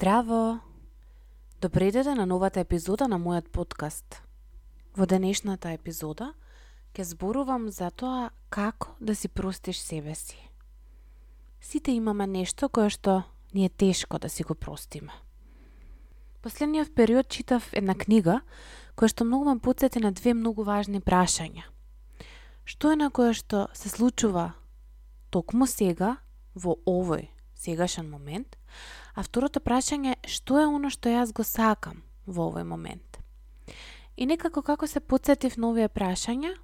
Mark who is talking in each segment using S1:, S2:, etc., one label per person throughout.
S1: Здраво! Добредете на новата епизода на мојот подкаст. Во денешната епизода ќе зборувам за тоа како да си простиш себе си. Сите имаме нешто кое што ни е тешко да си го простиме. Последниот период читав една книга која што многу ме подсети на две многу важни прашања. Што е на кое што се случува токму сега во овој сегашен момент, а второто прашање е што е оно што јас го сакам во овој момент. И некако како се подсетив на овие прашања,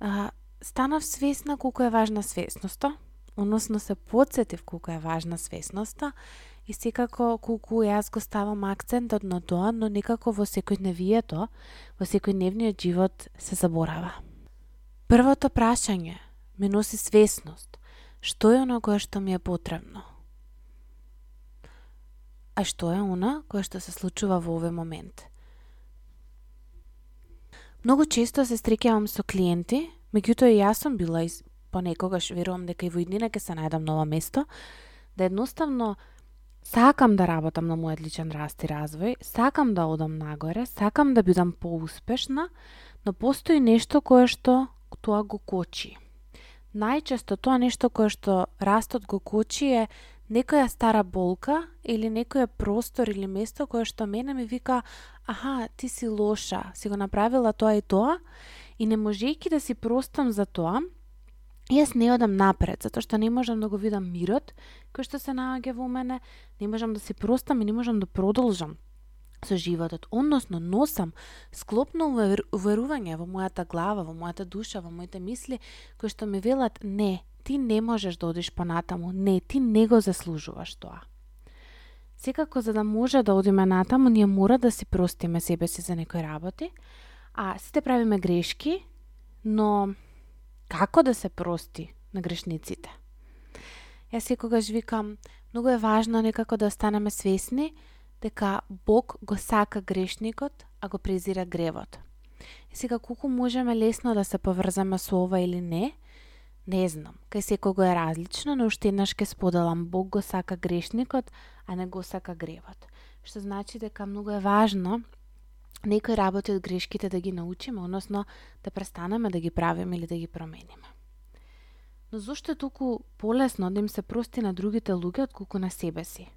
S1: а, станав свесна колку е важна свесноста, односно се подсетив колку е важна свесноста и секако колку јас го ставам акцентот на тоа, но некако во секојдневието, во секојдневниот живот се заборава. Првото прашање ми носи свесност. Што е оно кое што ми е потребно? А што е она која што се случува во овој момент? Многу често се стрекјавам со клиенти, меѓутоа и јас сум била из понекогаш верувам дека и во иднина ќе се најдам ново место, да едноставно сакам да работам на мојот личен раст и развој, сакам да одам нагоре, сакам да бидам поуспешна, но постои нешто кое што тоа го кочи. Најчесто тоа нешто кое што растот го кочи е некоја стара болка или некој простор или место кое што мене ми вика аха, ти си лоша, си го направила тоа и тоа и не можејќи да си простам за тоа, јас не одам напред, затоа што не можам да го видам мирот кој што се наоѓа во мене, не можам да си простам и не можам да продолжам со животот, односно носам склопно уверување во мојата глава, во мојата душа, во моите мисли, кои што ми велат не, ти не можеш да одиш понатаму, не, ти не го заслужуваш тоа. Секако за да може да одиме натаму, ние мора да си простиме себе си за некои работи, а сите правиме грешки, но како да се прости на грешниците? Јас секогаш викам, многу е важно некако да останеме свесни дека Бог го сака грешникот, а го презира гревот. И сега колку можеме лесно да се поврзаме со ова или не, Не знам, кај секого е различно, но уште еднаш ке споделам, Бог го сака грешникот, а не го сака гревот. Што значи дека многу е важно некои работи од грешките да ги научиме, односно да престанеме да ги правиме или да ги промениме. Но зошто е толку полесно да им се прости на другите луѓе отколку на себе си?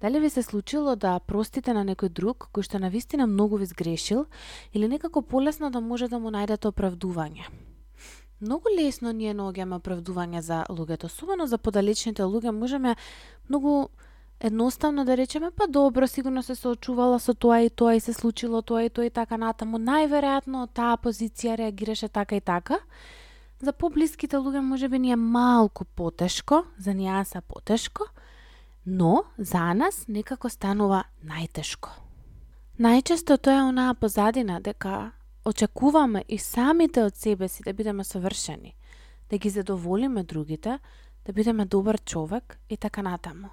S1: Дали ви се случило да простите на некој друг кој што навистина многу ви сгрешил или некако полесно да може да му најдете оправдување? Многу лесно ние наоѓаме оправдување за луѓето, особено за подалечните луѓе, можеме многу едноставно да речеме, па добро, сигурно се соочувала со тоа и тоа и се случило тоа и тоа и така натаму. Најверојатно таа позиција реагираше така и така. За поблиските луѓе може би ни е малку потешко, за нијанса потешко, но за нас некако станува најтешко. Најчесто тоа е онаа позадина дека очекуваме и самите од себе си да бидеме совршени, да ги задоволиме другите, да бидеме добар човек и така натаму.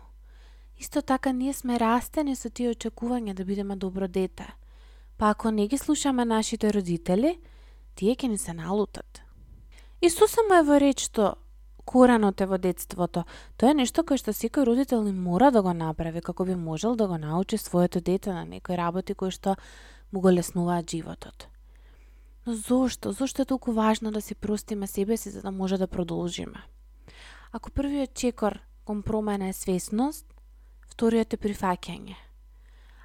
S1: Исто така ние сме растени со тие очекувања да бидеме добро дете. Па ако не ги слушаме нашите родители, тие ќе ни се налутат. И сосема е во реч што коренот е во детството. Тоа е нешто кое што секој родител ни мора да го направи како би можел да го научи своето дете на некои работи кои што му го леснуваат животот. Но зошто? Зошто е толку важно да си простиме себе си за да може да продолжиме? Ако првиот чекор кон промена е свесност, вториот е прифаќање.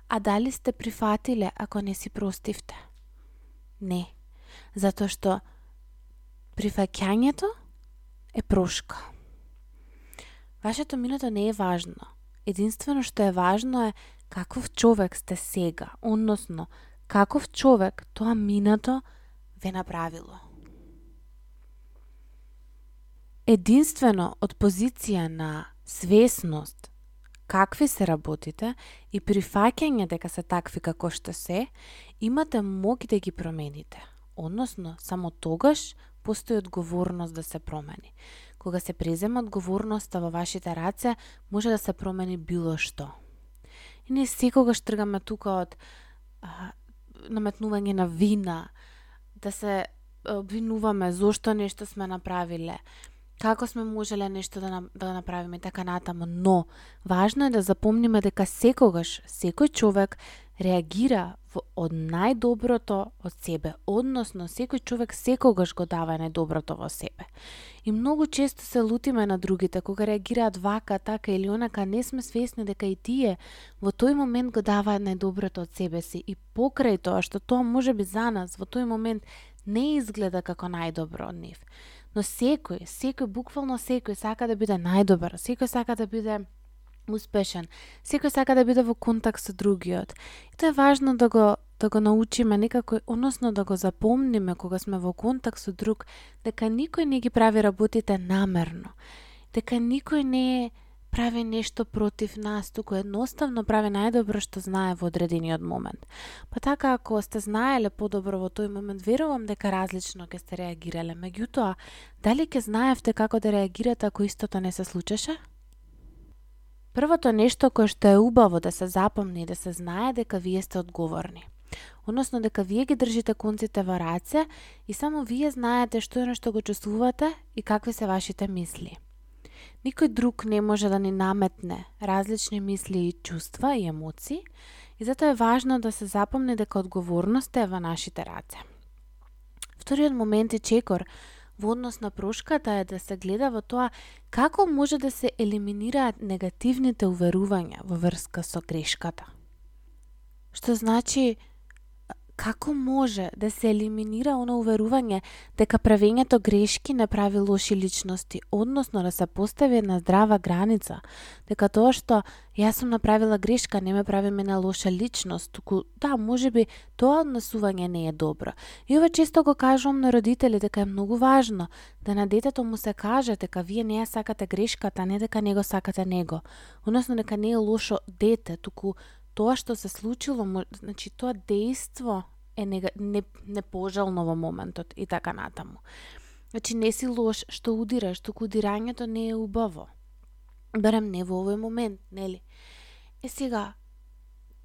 S1: А дали сте прифатиле ако не си простивте? Не. Затоа што прифаќањето е прошка. Вашето минато не е важно. Единствено што е важно е каков човек сте сега, односно каков човек тоа минато ве направило. Единствено од позиција на свесност какви се работите и прифаќање дека се такви како што се, имате моќ да ги промените. Односно, само тогаш постои одговорност да се промени. Кога се презема одговорноста во вашите раце, може да се промени било што. И не секогаш тргаме тука од а, наметнување на вина, да се обвинуваме зошто нешто сме направиле. како сме можеле нешто да, да направиме така натаму, но важно е да запомниме дека секогаш секој човек реагира во, од најдоброто од себе, односно секој човек секогаш го дава најдоброто во себе. И многу често се лутиме на другите кога реагираат вака, така или онака, не сме свесни дека и тие во тој момент го даваат најдоброто од себе си и покрај тоа што тоа може би за нас во тој момент не изгледа како најдобро од нив. Но секој, секој, буквално секој сака да биде најдобар, секој сака да биде успешен. Секој сака да биде во контакт со другиот. И тоа е важно да го да го научиме некако, односно да го запомниме кога сме во контакт со друг, дека никој не ги прави работите намерно. Дека никој не прави нешто против нас, туку едноставно прави најдобро што знае во одредениот момент. Па така, ако сте знаеле подобро во тој момент, верувам дека различно ќе сте реагирале. Меѓутоа, дали ќе знаевте како да реагирате ако истото не се случеше? Првото нешто кое што е убаво да се запомни и да се знае дека вие сте одговорни. Односно дека вие ги држите конците во раце и само вие знаете што е нешто го чувствувате и какви се вашите мисли. Никој друг не може да ни наметне различни мисли и чувства и емоции и затоа е важно да се запомни дека одговорноста е во нашите раце. Вториот момент е чекор во однос на прошката е да се гледа во тоа како може да се елиминираат негативните уверувања во врска со грешката. Што значи како може да се елиминира оно уверување дека правењето грешки не прави лоши личности, односно да се постави една здрава граница, дека тоа што јас сум направила грешка не ме прави мене лоша личност, туку да, може би тоа однесување не е добро. И ова често го кажувам на родители дека е многу важно да на детето му се каже дека вие не ја сакате грешката, не дека него сакате него. Односно дека не е лошо дете, туку тоа што се случило, значи тоа дејство е не, не, непожелно во моментот и така натаму. Значи не си лош што удираш, туку удирањето не е убаво. Барем не во овој момент, нели? Е сега,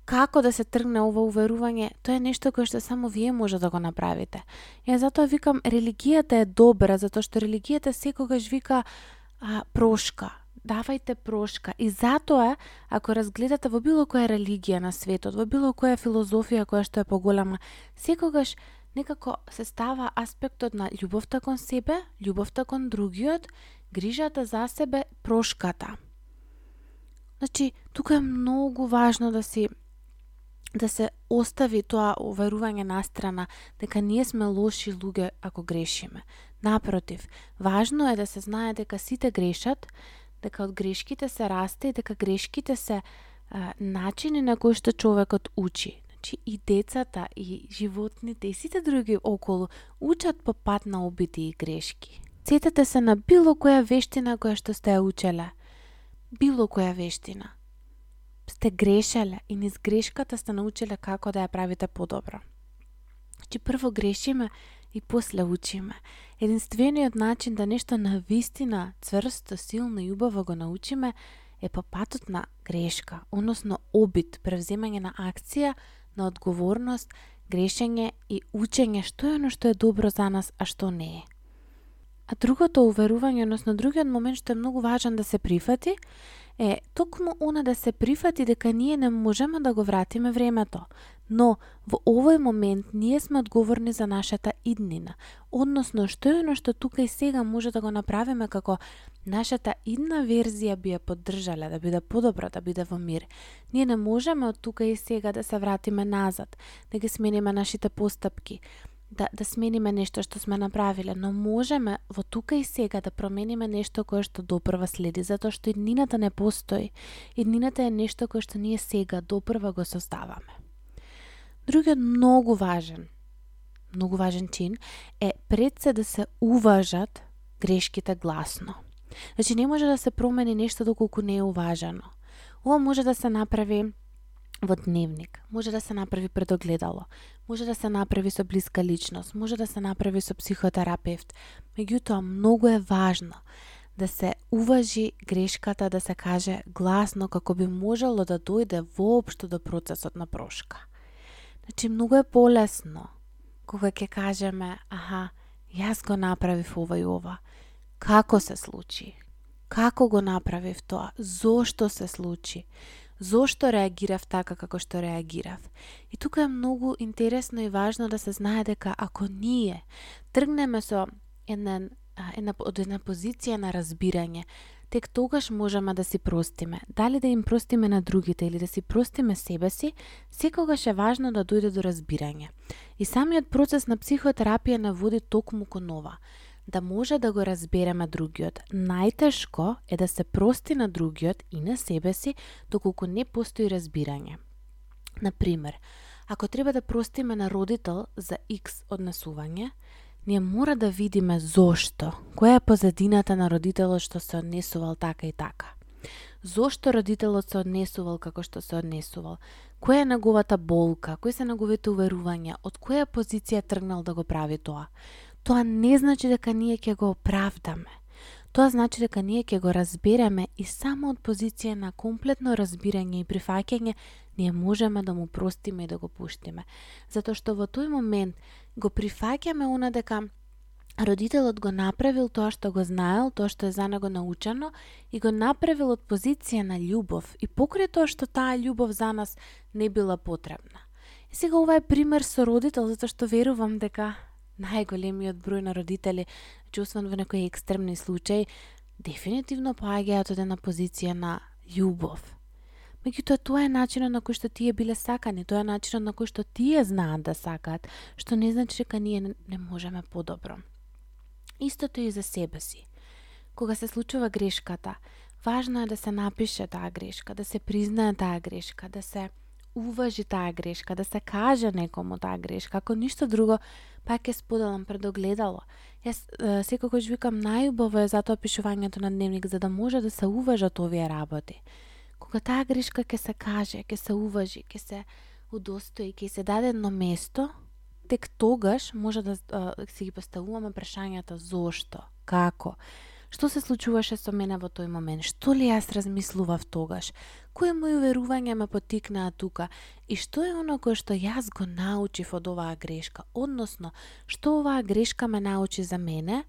S1: како да се тргне ова уверување, тоа е нешто кое што само вие може да го направите. Ја затоа викам, религијата е добра, затоа што религијата секогаш вика а, прошка, давајте прошка. И затоа, ако разгледате во било која религија на светот, во било која филозофија која што е поголема, секогаш некако се става аспектот на љубовта кон себе, љубовта кон другиот, грижата за себе, прошката. Значи, тука е многу важно да си да се остави тоа уверување на страна дека ние сме лоши луѓе ако грешиме. Напротив, важно е да се знае дека сите грешат, дека од грешките се расте и дека грешките се а, начини на кои што човекот учи. Значи и децата, и животните, и сите други околу учат по пат на обиди и грешки. Сетете се на било која вештина која што сте ја учеле. Било која вештина. Сте грешеле и низ грешката сте научиле како да ја правите подобро. Значи прво грешиме и после учиме. Единствениот начин да нешто на вистина цврсто, силно и убаво го научиме е по патот на грешка, односно обид, превземање на акција, на одговорност, грешење и учење што е оно што е добро за нас, а што не е. А другото уверување, односно другиот момент што е многу важен да се прифати, е токму она да се прифати дека ние не можеме да го вратиме времето, но во овој момент ние сме одговорни за нашата иднина, односно што е оно што тука и сега може да го направиме како нашата идна верзија би ја поддржале, да биде подобра, да биде во мир. Ние не можеме од тука и сега да се вратиме назад, да ги смениме нашите постапки, да, да смениме нешто што сме направиле, но можеме во тука и сега да промениме нешто кое што допрва следи, затоа што иднината не постои. Иднината е нешто кое што ние сега допрва го создаваме. Другиот многу важен, многу важен чин е пред се да се уважат грешките гласно. Значи не може да се промени нешто доколку не е уважано. Ова може да се направи во дневник, може да се направи пред огледало, може да се направи со блиска личност, може да се направи со психотерапевт. Меѓутоа, многу е важно да се уважи грешката, да се каже гласно како би можело да дојде воопшто до процесот на прошка. Значи, многу е полесно кога ќе кажеме, аха, јас го направив ова и ова. како се случи, како го направив тоа, зошто се случи, зошто реагирав така како што реагирав. И тука е многу интересно и важно да се знае дека ако ние тргнеме со една, една, од една позиција на разбирање, тек тогаш можеме да си простиме. Дали да им простиме на другите или да си простиме себе си, секогаш е важно да дојде до разбирање. И самиот процес на психотерапија наводи токму кон ова да може да го разбереме другиот. Најтешко е да се прости на другиот и на себе си, доколку не постои разбирање. Например, ако треба да простиме на родител за X однесување, ние мора да видиме зошто, која е позадината на родителот што се однесувал така и така. Зошто родителот се однесувал како што се однесувал? Која е неговата болка? Кои се неговите уверувања? Од која позиција тргнал да го прави тоа? Тоа не значи дека ние ќе го оправдаме. Тоа значи дека ние ќе го разбереме и само од позиција на комплетно разбирање и прифаќање ние можеме да му простиме и да го пуштиме. Затоа што во тој момент го прифаќаме она дека родителот го направил тоа што го знаел, тоа што е за него научено и го направил од позиција на љубов и покрај тоа што таа љубов за нас не била потребна. И сега ова е пример со родител затоа што верувам дека најголемиот број на родители, чувстван во некои екстремни случаи, дефинитивно поаѓаат од една позиција на љубов. Меѓутоа, тоа е начинот на кој што тие биле сакани, тоа е начинот на кој што тие знаат да сакаат, што не значи дека ние не можеме подобро. Истото и за себе си. Кога се случува грешката, важно е да се напише таа грешка, да се признае таа грешка, да се уважи таа грешка, да се каже некому таа грешка. Ако ништо друго, пак ќе споделам пред огледало. Јас секогаш викам најубаво е затоа пишувањето на дневник за да може да се уважат овие работи. Кога таа грешка ќе се каже, ќе се уважи, ќе се удостои, ќе се даде едно место, тек тогаш може да си ги поставуваме прашањата зошто, како, Што се случуваше со мене во тој момент? Што ли јас размислував тогаш? Кои мои верувања ме потикнаа тука? И што е оно кое што јас го научив од оваа грешка? Односно, што оваа грешка ме научи за мене,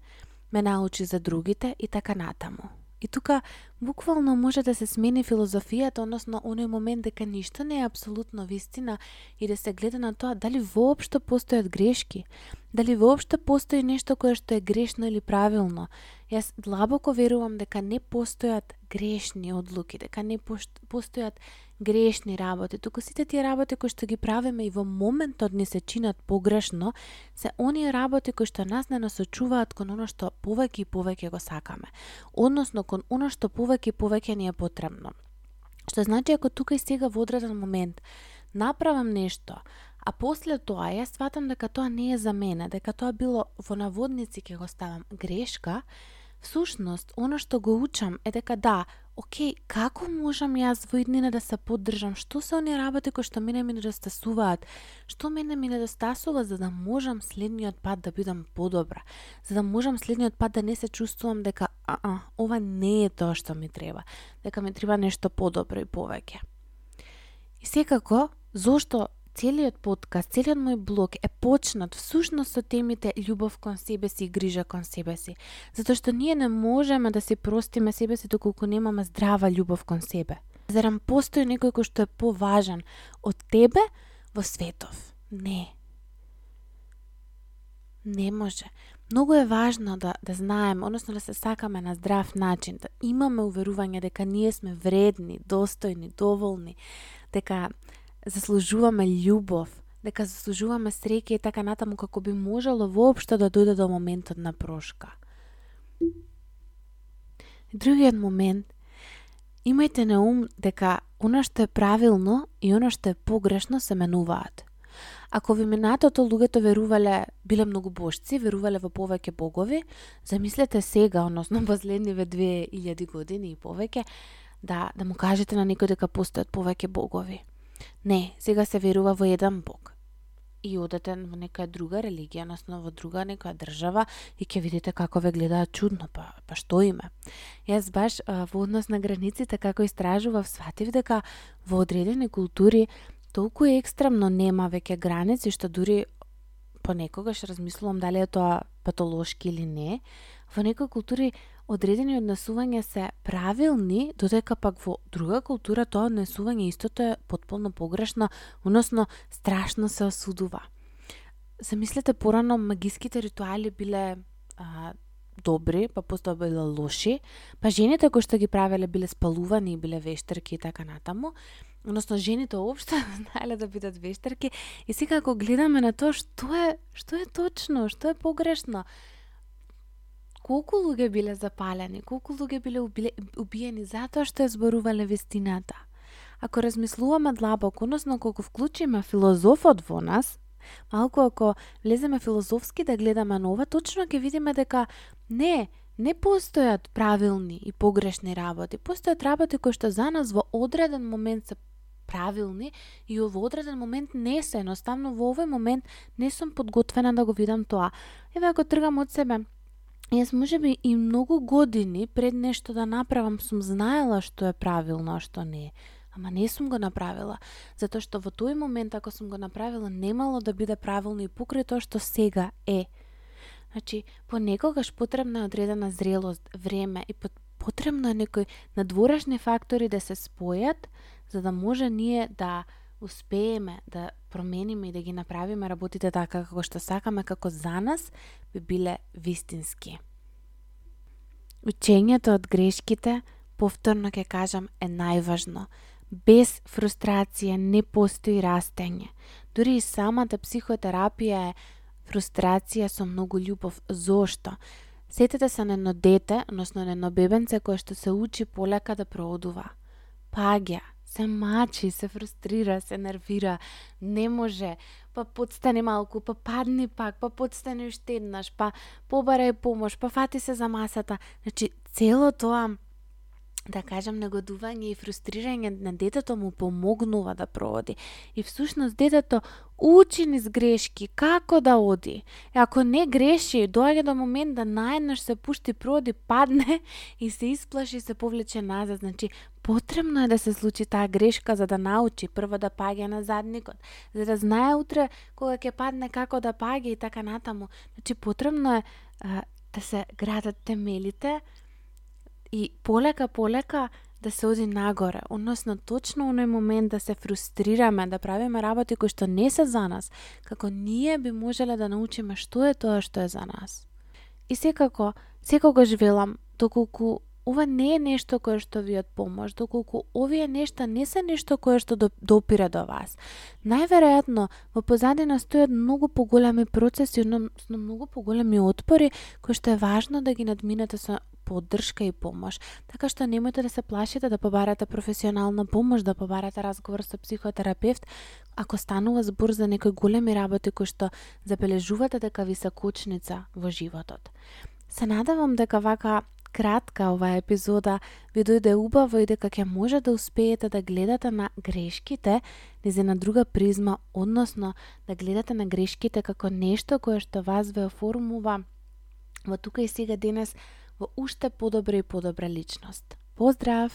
S1: ме научи за другите и така натаму. И тука буквално може да се смени филозофијата, односно оној момент дека ништо не е апсолутно вистина и да се гледа на тоа дали воопшто постојат грешки, дали воопшто постои нешто кое што е грешно или правилно. Јас длабоко верувам дека не постојат грешни одлуки, дека не постојат грешни работи, туку сите тие работи кои што ги правиме и во моментот ни се чинат погрешно, се оние работи кои што нас не насочуваат кон оно што повеќе и повеќе го сакаме, односно кон оно што повеќе и повеќе ни е потребно. Што значи ако тука и сега во одреден момент направам нешто, а после тоа јас сватам дека тоа не е за мене, дека тоа било во наводници ќе го ставам грешка, Всушност, оно што го учам е дека да, окей, како можам јас во иднина да се поддржам? Што се оние работи кои што мене ми недостасуваат? Што мене ми недостасува за да можам следниот пат да бидам подобра? За да можам следниот пат да не се чувствувам дека а, а ова не е тоа што ми треба, дека ми треба нешто подобро и повеќе. И секако, зошто целиот подкаст, целиот мој блог е почнат всушност со темите љубов кон себе си и грижа кон себе си. Затоа што ние не можеме да се простиме себе си доколку немаме здрава љубов кон себе. Зарам постои некој кој што е поважен од тебе во светов? Не. Не може. Многу е важно да, да знаеме, односно да се сакаме на здрав начин, да имаме уверување дека ние сме вредни, достојни, доволни, дека заслужуваме љубов, дека заслужуваме среќа и така натаму како би можело воопшто да дојде до моментот на прошка. Другиот момент, имајте на ум дека она што е правилно и она што е погрешно се менуваат. Ако ви минатото луѓето верувале, биле многу божци, верувале во повеќе богови, замислете сега, односно последниве 2000 години и повеќе, да, да му кажете на некој дека постојат повеќе богови. Не, сега се верува во еден Бог. И одете во некоја друга религија, односно во друга некоја држава и ќе видите како ве гледаат чудно, па, па што има. Јас баш а, во однос на границите како истражував сватив дека во одредени култури толку екстремно нема веќе граници што дури понекогаш размислувам дали е тоа патолошки или не, во некои култури одредени однесувања се правилни, додека пак во друга култура тоа однесување истото е потполно погрешно, односно страшно се осудува. Замислете порано магиските ритуали биле а, добри, па постоја биле лоши, па жените кои што ги правеле биле спалувани, биле вештерки и така натаму, односно жените обшто знаеле да бидат вештерки и сега ако гледаме на тоа што е што е точно, што е погрешно, колку луѓе биле запалени, колку луѓе биле убиени затоа што ја зборувале вистината. Ако размислуваме длабоко, односно колку вклучиме филозофот во нас, малку ако влеземе филозофски да гледаме на ова, точно ќе видиме дека не, не постојат правилни и погрешни работи. Постојат работи кои што за нас во одреден момент се правилни и во одреден момент не се. Едноставно во овој момент не сум подготвена да го видам тоа. Еве ако тргам од себе, Јас може би и многу години пред нешто да направам сум знаела што е правилно, а што не е. Ама не сум го направила, затоа што во тој момент ако сум го направила немало да биде правилно и покрај тоа што сега е. Значи, понекогаш потребна е одредена зрелост, време и потребно е некои надворешни фактори да се спојат за да може ние да успееме да промениме и да ги направиме работите така како што сакаме, како за нас би биле вистински. Учењето од грешките, повторно ќе кажам, е најважно. Без фрустрација не постои растење. Дури и самата психотерапија е фрустрација со многу љубов. Зошто? Сетете се на едно дете, односно на едно бебенце кое што се учи полека да проодува. Паѓа, се мачи, се фрустрира, се нервира, не може, па подстани малку, па падни пак, па подстани уште еднаш, па побарај помош, па фати се за масата. Значи, цело тоа да кажам, негодување и фрустрирање на детето му помогнува да проводи. И всушност детето учи низ грешки, како да оди. И ако не греши, доаѓа до момент да наеднаш се пушти проди, падне и се исплаши и се повлече назад. Значи, потребно е да се случи таа грешка за да научи прво да паѓа на задникот, за да знае утре кога ќе падне како да паѓа и така натаму. Значи, потребно е а, да се градат темелите, и полека полека да се оди нагоре, односно точно оној момент да се фрустрираме, да правиме работи кои што не се за нас, како ние би можеле да научиме што е тоа што е за нас. И секако, секогаш велам, доколку ова не е нешто кое што ви од помош, доколку овие нешта не се нешто кое што допира до вас. Најверојатно, во позадина стојат многу поголеми процеси, односно многу поголеми отпори, кои што е важно да ги надминете со поддршка и помош. Така што немојте да се плашите да побарате професионална помош, да побарате разговор со психотерапевт, ако станува збор за некои големи работи кои што забележувате дека ви се кочница во животот. Се надавам дека вака кратка оваа епизода ви дојде убаво и дека ќе може да успеете да гледате на грешките низ една друга призма, односно да гледате на грешките како нешто кое што вас ве оформува во тука и сега денес во уште подобра и подобра личност. Поздрав!